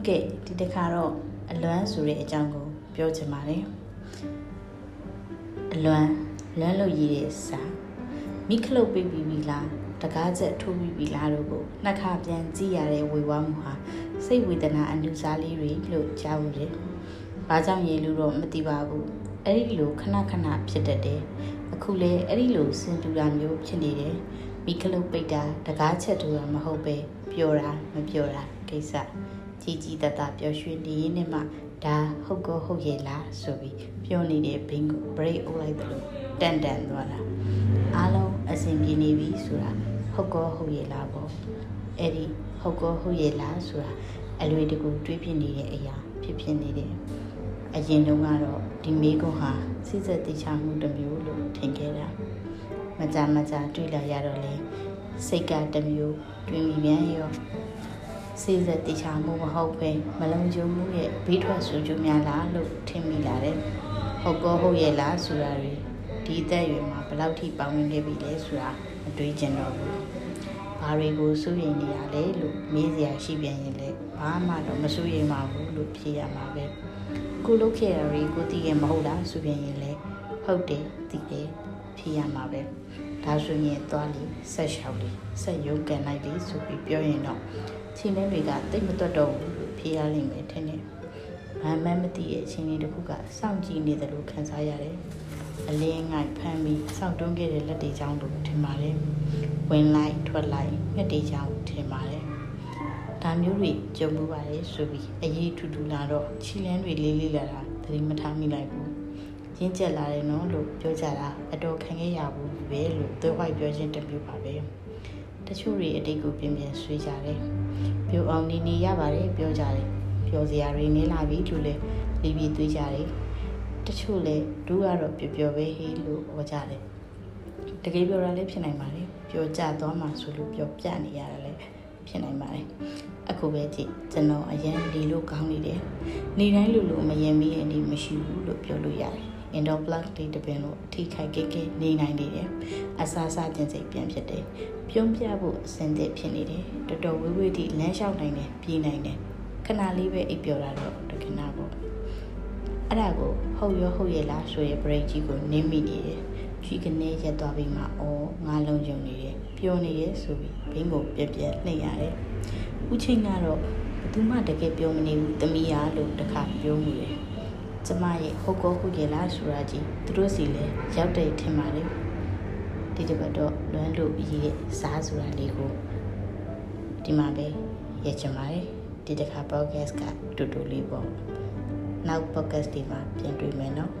ဟုတ်ကဲ့ဒီတစ်ခါတော့အလွမ်းဆိုတဲ့အကြောင်းကိုပြောချင်ပါတယ်အလွမ်းလွမ်းလို့ရည်တဲ့စာမိခလုတ်ပေးပြီးပြီလားတကားချက်ထိုးပြီးပြီလားတို့ကိုနှစ်ခါပြန်ကြည့်ရတဲ့ဝေဝါမှုဟာစိတ်ဝေဒနာအနုစားလေးတွေလို့ကြားဘူးလေ။ဘာကြောင့်ရေလို့တော့မသိပါဘူး။အဲ့ဒီလိုခဏခဏဖြစ်တတ်တယ်။အခုလဲအဲ့ဒီလိုစင်တူတာမျိုးဖြစ်နေတယ်။မိခလုတ်ပိတ်တာတကားချက်ထိုးတာမဟုတ်ပဲပျော်တာမပျော်တာကိစ္စ ကြီးကြီးတတပျော်ရွှင်နေရင်နဲ့မှဒါဟုတ်ကောဟုတ်ရဲ့လားဆိုပြီးပြောနေတဲ့ဘင်းကို break အုပ်လိုက်တယ်လို့တန်တန်သွားတာအားလုံးအဆင်ပြေနေပြီဆိုတာဟုတ်ကောဟုတ်ရဲ့လားပေါ့အဲ့ဒီဟုတ်ကောဟုတ်ရဲ့လားဆိုတာအလွေတကူတွေးပြနေတဲ့အရာဖြစ်ဖြစ်နေတယ်အရင်တုန်းကတော့ဒီမေကွန်ဟာစိစက်တိချမှုတစ်မျိုးလို့ထင်ခဲ့တာမကြမကြတွေးလာရတော့လေစိတ်ကတစ်မျိုးတွင်ပြီးပြန်ရော စိစက်တိချမှုမဟုတ်ပဲမလုံးကျုံမှုရဲ့ဘေးထွက်ဆူကျူးများလားလို့ထင်မိလာတယ်ဟုတ်ကောဟုတ်ရဲ့လားဆိုတာတွေဒီအသက်အရွယ်မှာဘယ်လောက်ထိပေါဝင်ခဲ့ပြီလဲဆိုတာမတွေးကျင်တော့ဘူးဘာတွေကိုစိုးရိမ်နေရလဲလို့မေးစရာရှိပြန်ရင်လည်းဘာမှတော့မစိုးရိမ်ပါဘူးလို့ဖြေရမှာပဲကိုလုတ်ခဲ့ရတွေကိုသိရင်မဟုတ်လားဆိုပြန်ရင်လည်းဟုတ်တယ်သိတယ်ဖြေရမှာပဲဒါဆိုရင်သွားလေဆက်လျှောက်လေဆက်ရုပ်ကန်လိုက်လေဆိုပြီးပြောရင်တော့ ချင်းနှင်းတွေကတိတ်မတွတ်တော့ဘူးလို့ဖြေရလိမ့်မယ်ထင်တယ်မမှန်မသိရဲ့အချင်းလေးတစ်ခုကစောင့်ကြည့်နေတယ်လို့ခံစားရတယ်အလင်းငိုက်ဖမ်းပြီးစောင့်တွန်းခဲ့တဲ့လက်တွေချောင်းလို့ထင်ပါတယ်ဝင်လိုက်ထွက်လိုက်ငှက်တွေချောင်းထင်ပါတယ်ဒါမျိုးတွေကြုံမှုပါတယ်ဆိုပြီးအရေးထူထူလာတော့ခြေလန်းတွေလေးလေးလာတာသတိမထားမိလိုက်ဘူးရင်းကျက်လာတယ်နော်လို့ပြောကြတာအတော်ခံခဲ့ရဘူးပဲလို့သွေးဝိုက်ပြောခြင်းတမျိုးပါပဲ တချို့တွေအတိတ်ကိုပြင်းပြင်းဆွေးကြတယ်ပြိုအောင်နေနေရပါတယ်ပြောကြတယ်ပြောစရာတွေနေလာပြီလို့လေလီပြီးသွေးကြတယ်တချို့လဲဒူးကတော့ပျော်ပျော်ပဲဟေးလို့ဟောကြတယ်တကယ်ပြောတာလည်းဖြစ်နိုင်ပါတယ်ပျော်ကြသွားမှဆိုလို့ပျော်ပြနေရတယ်လည်း ဖြစ်နိုင်ပါတယ်အခုပဲကြည့်ကျွန်တော်အရင်ဒီလိုကောင်းနေတယ်နေတိုင်းလူလိုမယင်မီရဲ့နေမရှိဘူးလို့ပြောလို့ရတယ် indoor plug တွေတပင်လို့ထိခိုက်ကိကိနေနိုင်နေတယ်အစားစားခြင်းစိတ်ပြန်ဖြစ်တယ်ပြုံးပြဖို့အစင်သစ်ဖြစ်နေတယ်တော်တော်ဝေးဝေးထိလမ်းလျှောက်နိုင်တယ်ပြေးနိုင်တယ်ခဏလေးပဲအိပ်ပျော်တာတော့တခဏပေါ့အဲ့ဒါကိုဟုတ်ရောဟုတ်ရဲ့လားဆိုရ break ကြီးကိုနင်းမိနေတယ် ချီကနေရက်သွားပြီးမှအော်ငါလုံးယုံနေတယ်ပျော်နေရဲ့ဆိုပြီးဘင်းကိုပြက်ပြက်နှိပ်ရတယ်ဦးချင်းကတော့ဘသူမှတကယ်ပြောမနေဘူးတမီးရလို့တခါပြောမှုတယ်ကျမရဲ့ဟုတ်ကောဟုတ်ရဲ့လားဆိုတာကြီးသူတို့စီလဲရောက်တဲ့ထင်ပါတယ်ဒီတစ်ပတ်တော့လွမ်းလို့ရေးရဲ့စားဆိုတာလေးကိုဒီမှာပဲရချင်ပါတယ်ဒီတစ်ခါ podcast ကတူတူလေးပေါ့နောက် podcast ဒီမှာပြန်တွေ့မယ်နော်